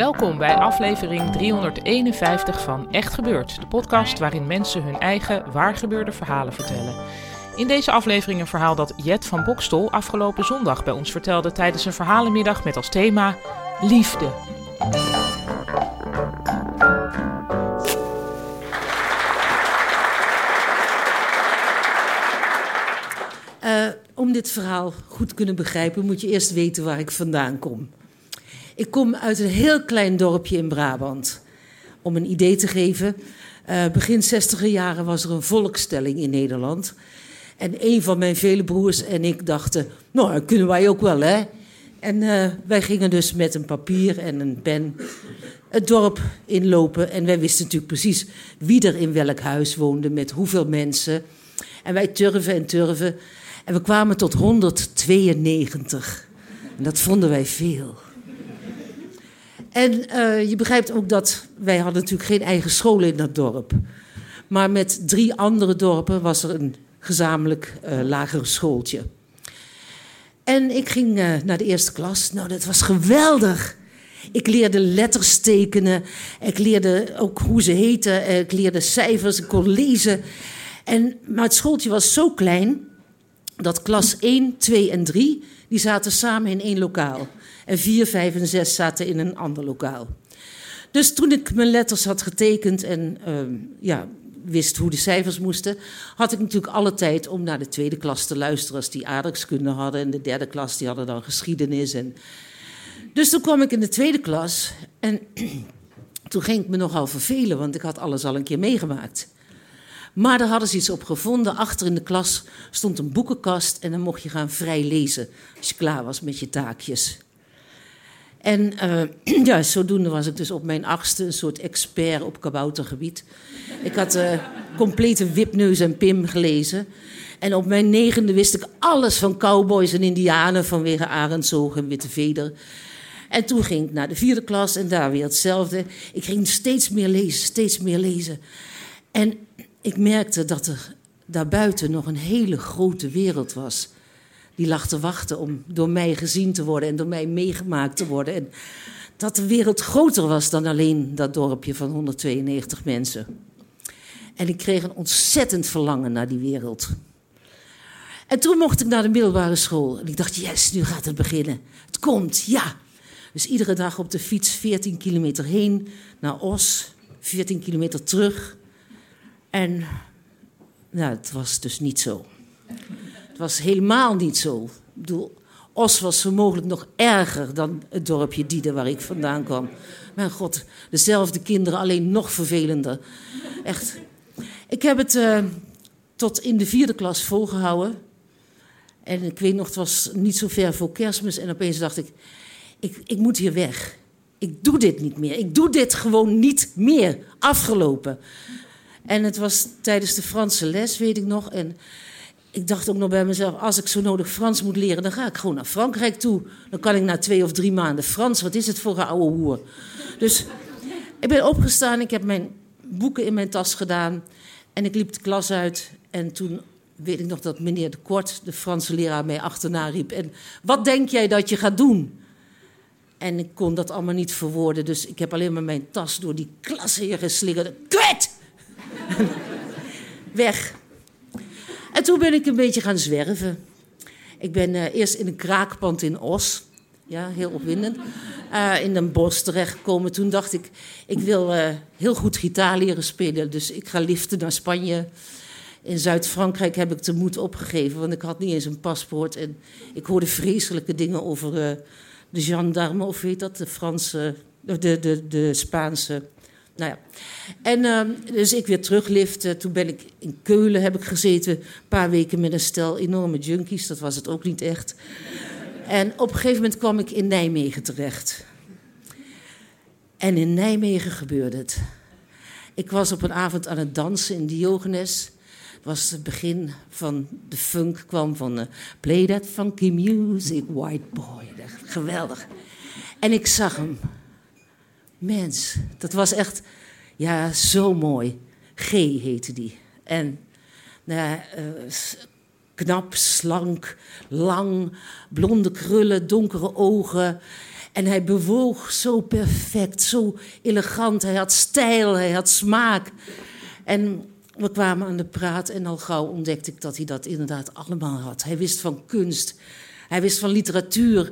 Welkom bij aflevering 351 van Echt Gebeurd, de podcast waarin mensen hun eigen waargebeurde verhalen vertellen. In deze aflevering een verhaal dat Jet van Bokstol afgelopen zondag bij ons vertelde tijdens een verhalenmiddag met als thema liefde. Uh, om dit verhaal goed kunnen begrijpen, moet je eerst weten waar ik vandaan kom. Ik kom uit een heel klein dorpje in Brabant. Om een idee te geven, uh, begin 60 jaren was er een volkstelling in Nederland. En een van mijn vele broers en ik dachten, nou, dat kunnen wij ook wel, hè? En uh, wij gingen dus met een papier en een pen het dorp inlopen. En wij wisten natuurlijk precies wie er in welk huis woonde, met hoeveel mensen. En wij turven en turven. En we kwamen tot 192. En dat vonden wij veel. En uh, je begrijpt ook dat wij hadden natuurlijk geen eigen school in dat dorp. Maar met drie andere dorpen was er een gezamenlijk uh, lagere schooltje. En ik ging uh, naar de eerste klas. Nou, dat was geweldig. Ik leerde letters tekenen. Ik leerde ook hoe ze heten. Ik leerde cijfers. Ik kon lezen. En, maar het schooltje was zo klein dat klas 1, 2 en 3 die zaten samen in één lokaal. En 4, 5 en 6 zaten in een ander lokaal. Dus toen ik mijn letters had getekend en uh, ja, wist hoe de cijfers moesten, had ik natuurlijk alle tijd om naar de tweede klas te luisteren als die aardrijkskunde hadden. En de derde klas die hadden dan geschiedenis. En... Dus toen kwam ik in de tweede klas en toen ging ik me nogal vervelen, want ik had alles al een keer meegemaakt. Maar daar hadden ze iets op gevonden. Achter in de klas stond een boekenkast en dan mocht je gaan vrij lezen als je klaar was met je taakjes. En uh, ja, zodoende was ik dus op mijn achtste een soort expert op kaboutergebied. Ik had uh, complete Wipneus en Pim gelezen. En op mijn negende wist ik alles van cowboys en indianen vanwege Arendsoog en Witte Veder. En toen ging ik naar de vierde klas en daar weer hetzelfde. Ik ging steeds meer lezen, steeds meer lezen. En ik merkte dat er daarbuiten nog een hele grote wereld was die lag te wachten om door mij gezien te worden en door mij meegemaakt te worden. En dat de wereld groter was dan alleen dat dorpje van 192 mensen. En ik kreeg een ontzettend verlangen naar die wereld. En toen mocht ik naar de middelbare school. En ik dacht, yes, nu gaat het beginnen. Het komt, ja. Dus iedere dag op de fiets 14 kilometer heen naar Os, 14 kilometer terug. En nou, het was dus niet zo was helemaal niet zo. Ik bedoel, Os was zo mogelijk nog erger dan het dorpje Dieden waar ik vandaan kwam. Mijn god, dezelfde kinderen, alleen nog vervelender. Echt. Ik heb het uh, tot in de vierde klas volgehouden. En ik weet nog, het was niet zo ver voor kerstmis. En opeens dacht ik, ik, ik moet hier weg. Ik doe dit niet meer. Ik doe dit gewoon niet meer. Afgelopen. En het was tijdens de Franse les, weet ik nog. En ik dacht ook nog bij mezelf, als ik zo nodig Frans moet leren, dan ga ik gewoon naar Frankrijk toe. Dan kan ik na twee of drie maanden Frans. Wat is het voor een oude hoer? Dus ik ben opgestaan, ik heb mijn boeken in mijn tas gedaan. En ik liep de klas uit. En toen weet ik nog dat meneer de Kort, de Franse leraar, mij achterna riep. En wat denk jij dat je gaat doen? En ik kon dat allemaal niet verwoorden. Dus ik heb alleen maar mijn tas door die klas heen geslingerd. Kwet! Weg. En toen ben ik een beetje gaan zwerven. Ik ben uh, eerst in een kraakpand in Os. Ja, heel opwindend. Uh, in een bos terechtgekomen. Toen dacht ik, ik wil uh, heel goed gitaar leren spelen. Dus ik ga liften naar Spanje. In Zuid-Frankrijk heb ik de moed opgegeven, want ik had niet eens een paspoort. En ik hoorde vreselijke dingen over de gendarme, of weet dat, de Franse, de, de, de Spaanse Nou ja. En ehm, dus ik weer terugliften. Toen ben ik in Keulen heb ik gezeten. Een paar weken met een stel enorme junkies. Dat was het ook niet echt. En op een gegeven moment kwam ik in Nijmegen terecht. En in Nijmegen gebeurde het. Ik was op een avond aan het dansen in Diogenes. Het was het begin van de funk, kwam van uh, Play that funky music, white boy. Geweldig. En ik zag hem. Mens, dat was echt, ja, zo mooi. G heette die. En nou, uh, knap, slank, lang, blonde krullen, donkere ogen. En hij bewoog zo perfect, zo elegant. Hij had stijl, hij had smaak. En we kwamen aan de praat en al gauw ontdekte ik dat hij dat inderdaad allemaal had. Hij wist van kunst, hij wist van literatuur,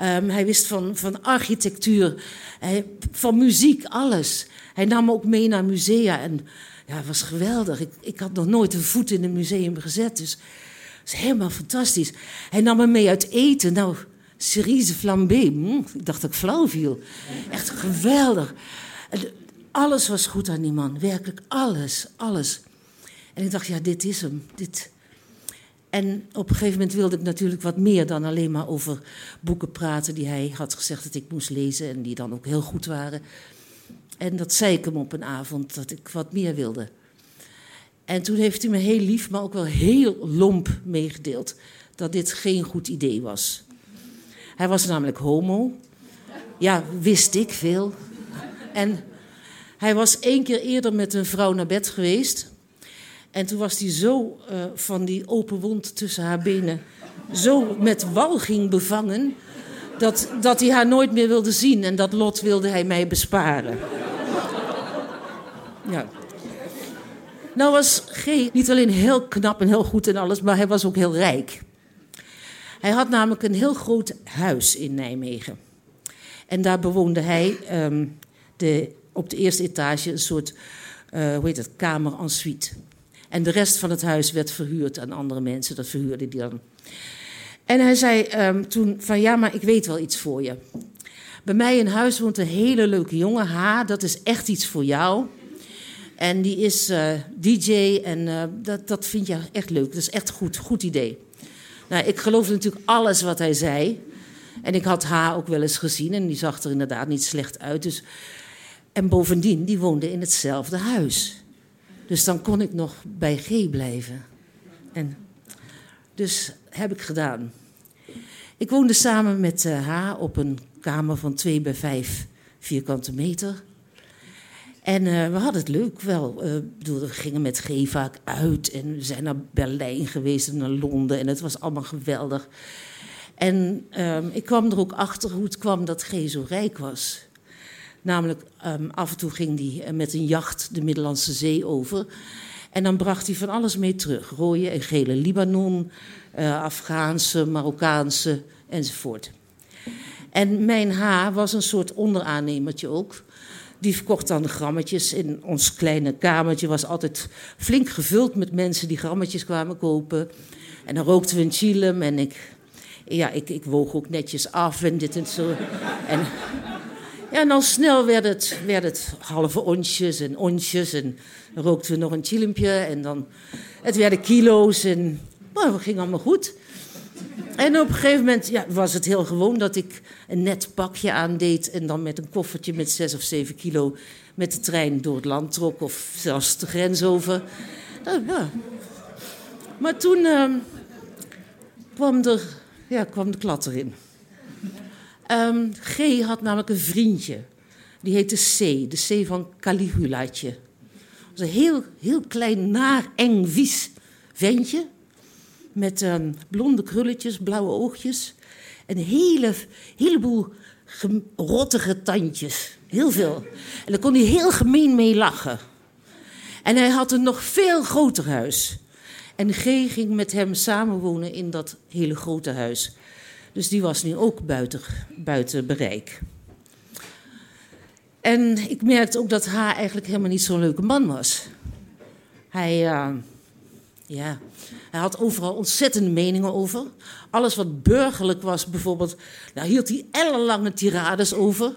um, hij wist van, van architectuur, hij, van muziek, alles. Hij nam me ook mee naar musea en ja, het was geweldig. Ik, ik had nog nooit een voet in een museum gezet, dus het is helemaal fantastisch. Hij nam me mee uit eten. Nou, cerise flambé, hm, ik dacht dat ik flauw viel. Echt geweldig. Alles was goed aan die man, werkelijk alles, alles. En ik dacht, ja, dit is hem. Dit. En op een gegeven moment wilde ik natuurlijk wat meer dan alleen maar over boeken praten die hij had gezegd dat ik moest lezen en die dan ook heel goed waren. En dat zei ik hem op een avond, dat ik wat meer wilde. En toen heeft hij me heel lief, maar ook wel heel lomp meegedeeld dat dit geen goed idee was. Hij was namelijk homo. Ja, wist ik veel. En hij was één keer eerder met een vrouw naar bed geweest. En toen was hij zo uh, van die open wond tussen haar benen, zo met walging bevangen, dat, dat hij haar nooit meer wilde zien. En dat lot wilde hij mij besparen. Ja. Nou was G niet alleen heel knap en heel goed en alles, maar hij was ook heel rijk. Hij had namelijk een heel groot huis in Nijmegen. En daar bewoonde hij um, de, op de eerste etage een soort, uh, hoe heet het, kamer en suite. En de rest van het huis werd verhuurd aan andere mensen. Dat verhuurde hij dan. En hij zei um, toen van ja, maar ik weet wel iets voor je. Bij mij in huis woont een hele leuke jongen. Ha, dat is echt iets voor jou. En die is uh, DJ en uh, dat, dat vind je echt leuk. Dat is echt goed, goed idee. Nou, ik geloofde natuurlijk alles wat hij zei. En ik had haar ook wel eens gezien en die zag er inderdaad niet slecht uit. Dus... En bovendien, die woonde in hetzelfde huis. Dus dan kon ik nog bij G blijven. En dus heb ik gedaan. Ik woonde samen met uh, haar op een kamer van 2 bij 5 vierkante meter. En uh, we hadden het leuk wel. Uh, bedoel, we gingen met G vaak uit en we zijn naar Berlijn geweest en naar Londen. En het was allemaal geweldig. En um, ik kwam er ook achter hoe het kwam dat G zo rijk was. Namelijk, um, af en toe ging hij eh, met een jacht de Middellandse Zee over. En dan bracht hij van alles mee terug. Rode en gele Libanon, uh, Afghaanse, Marokkaanse enzovoort. En mijn H was een soort onderaannemertje ook. Die verkocht dan grammetjes. In ons kleine kamertje was altijd flink gevuld met mensen die grammetjes kwamen kopen. En dan rookten we een chillum en ik, ja, ik, ik woog ook netjes af en dit en zo. En, en dan snel werd het, werd het halve onsjes en onsjes. En rookten we nog een chillumpje en dan... Het werden kilo's en... Nou, het ging allemaal goed. En op een gegeven moment ja, was het heel gewoon dat ik een net pakje aandeed en dan met een koffertje met zes of zeven kilo met de trein door het land trok of zelfs de grens over. Nou, ja. Maar toen uh, kwam, er, ja, kwam de klad erin. Um, G had namelijk een vriendje. Die heette C, de C van Caligulaatje. Dat was een heel, heel klein, naar, eng, ventje met um, blonde krulletjes, blauwe oogjes. En een hele, heleboel rottige tandjes. Heel veel. En daar kon hij heel gemeen mee lachen. En hij had een nog veel groter huis. En G ging met hem samenwonen in dat hele grote huis. Dus die was nu ook buiten, buiten bereik. En ik merkte ook dat H eigenlijk helemaal niet zo'n leuke man was. Hij, uh, ja, hij had overal ontzettende meningen over. Alles wat burgerlijk was, bijvoorbeeld, daar hield hij ellenlange tirades over.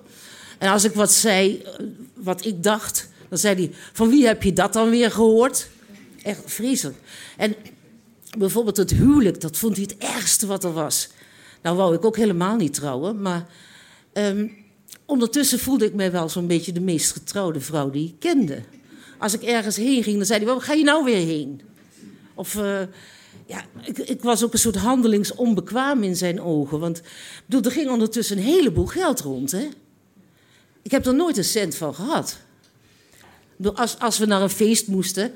En als ik wat zei, eh, wat ik dacht, Dan zei hij, van wie heb je dat dan weer gehoord? Echt vreselijk. En bijvoorbeeld het huwelijk, dat vond hij het ergste wat er was. Nou wou ik ook helemaal niet trouwen, maar ehm, ondertussen voelde ik mij wel zo'n beetje de meest getrouwde vrouw die ik kende. Als ik ergens heen ging, dan zei hij, waar ga je nou weer heen? Of uh, ja, ik, ik, was ook een soort handelingsonbekwaam in zijn ogen. Want bedoel, er ging ondertussen een heleboel geld rond. Hè? Ik heb er nooit een cent van gehad. Bedoel, als, als we naar een feest moesten,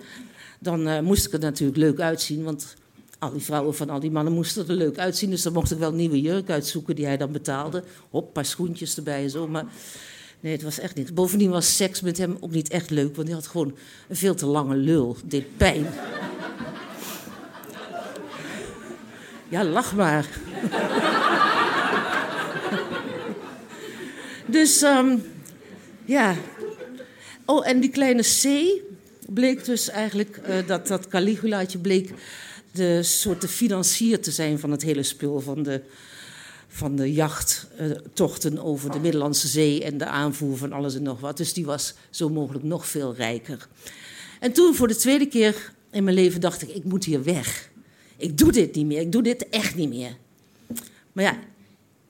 dan uh, moest ik er natuurlijk leuk uitzien. Want al die vrouwen van al die mannen moesten er leuk uitzien. Dus dan mocht ik wel een nieuwe jurk uitzoeken die hij dan betaalde. Hop, paar schoentjes erbij en zo. Maar nee, het was echt niks. Bovendien was seks met hem ook niet echt leuk. Want hij had gewoon een veel te lange lul. Deed pijn. Ja, lach maar. dus, um, ja. Oh, en die kleine C bleek dus eigenlijk, uh, dat, dat Caligulaatje bleek de soort de financier te zijn van het hele spul. Van de, van de jachttochten over de Middellandse Zee en de aanvoer van alles en nog wat. Dus die was zo mogelijk nog veel rijker. En toen voor de tweede keer in mijn leven dacht ik, ik moet hier weg. Ik doe dit niet meer, ik doe dit echt niet meer. Maar ja,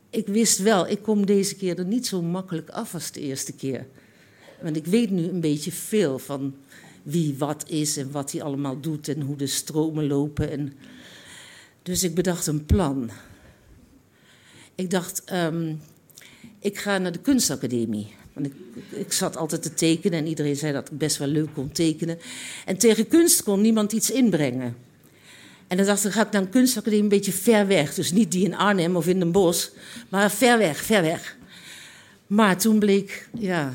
ik wist wel, ik kom deze keer er niet zo makkelijk af als de eerste keer. Want ik weet nu een beetje veel van wie wat is en wat hij allemaal doet en hoe de stromen lopen. En... Dus ik bedacht een plan. Ik dacht, um, ik ga naar de kunstacademie. Want ik, ik, zat altijd te tekenen en iedereen zei dat ik best wel leuk kon tekenen. En tegen kunst kon niemand iets inbrengen. En dan dacht ik, ga ik naar een kunstacademie een beetje ver weg. Dus niet die in Arnhem of in Den Bosch, maar ver weg, ver weg. Maar toen bleek, ja,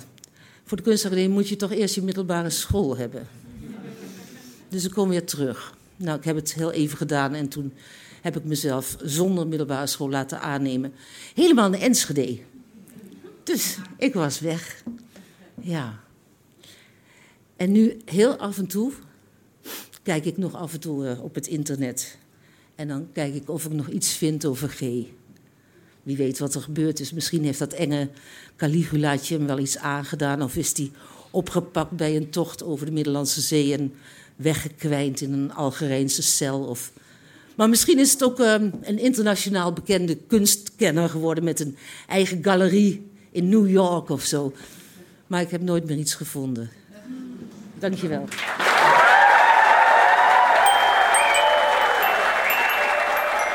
voor de kunstacademie moet je toch eerst je middelbare school hebben. Dus ik kom weer terug. Nou, ik heb het heel even gedaan en toen heb ik mezelf zonder middelbare school laten aannemen. Helemaal in Enschede. Dus ik was weg. Ja. En nu heel af en toe kijk ik nog af en toe uh, op het internet. En dan kijk ik of ik nog iets vind over G. Wie weet wat er gebeurd is. Misschien heeft dat enge Caligulaatje hem wel iets aangedaan. Of is hij opgepakt bij een tocht over de Middellandse Zee en weggekwijnd in een Algerijnse cel. Of... Maar misschien is het ook um, een internationaal bekende kunstkenner geworden met een eigen galerie in New York of zo. Maar ik heb nooit meer iets gevonden. Dankjewel.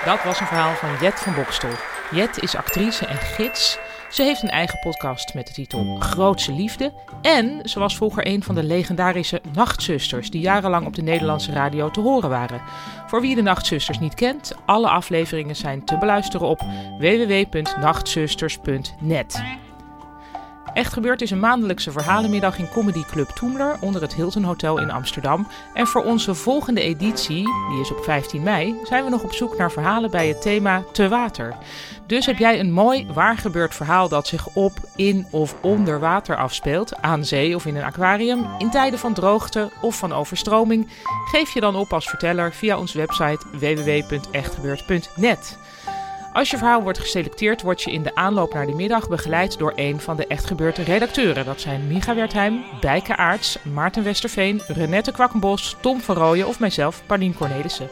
Dat was een verhaal van Jet van Bokstel. Jet is actrice en gids. Ze heeft een eigen podcast met de titel Grootse Liefde. En ze was vroeger een van de legendarische Nachtzusters die jarenlang op de Nederlandse radio te horen waren. Voor wie de Nachtzusters niet kent, alle afleveringen zijn te beluisteren op www.nachtzusters.net. Echt Gebeurd is een maandelijkse verhalenmiddag in Comedy Club Toemler onder het Hilton Hotel in Amsterdam. En voor onze volgende editie, die is op 15 mei, zijn we nog op zoek naar verhalen bij het thema Te Water. Dus heb jij een mooi waar gebeurd verhaal dat zich op, in of onder water afspeelt, aan zee of in een aquarium, in tijden van droogte of van overstroming? Geef je dan op als verteller via onze website www.echtgebeurd.net. Als je verhaal wordt geselecteerd, word je in de aanloop naar de middag begeleid door een van de echt gebeurde redacteuren. Dat zijn Micha Wertheim, Bijke Aarts, Maarten Westerveen, Renette Kwakkenbos, Tom van Rooyen of mijzelf, Paulien Cornelissen.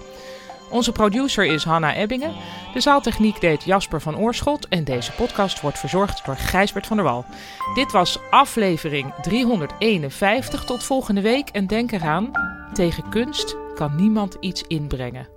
Onze producer is Hanna Ebbingen. De zaaltechniek deed Jasper van Oorschot. En deze podcast wordt verzorgd door Gijsbert van der Wal. Dit was aflevering 351. Tot volgende week. En denk eraan: tegen kunst kan niemand iets inbrengen.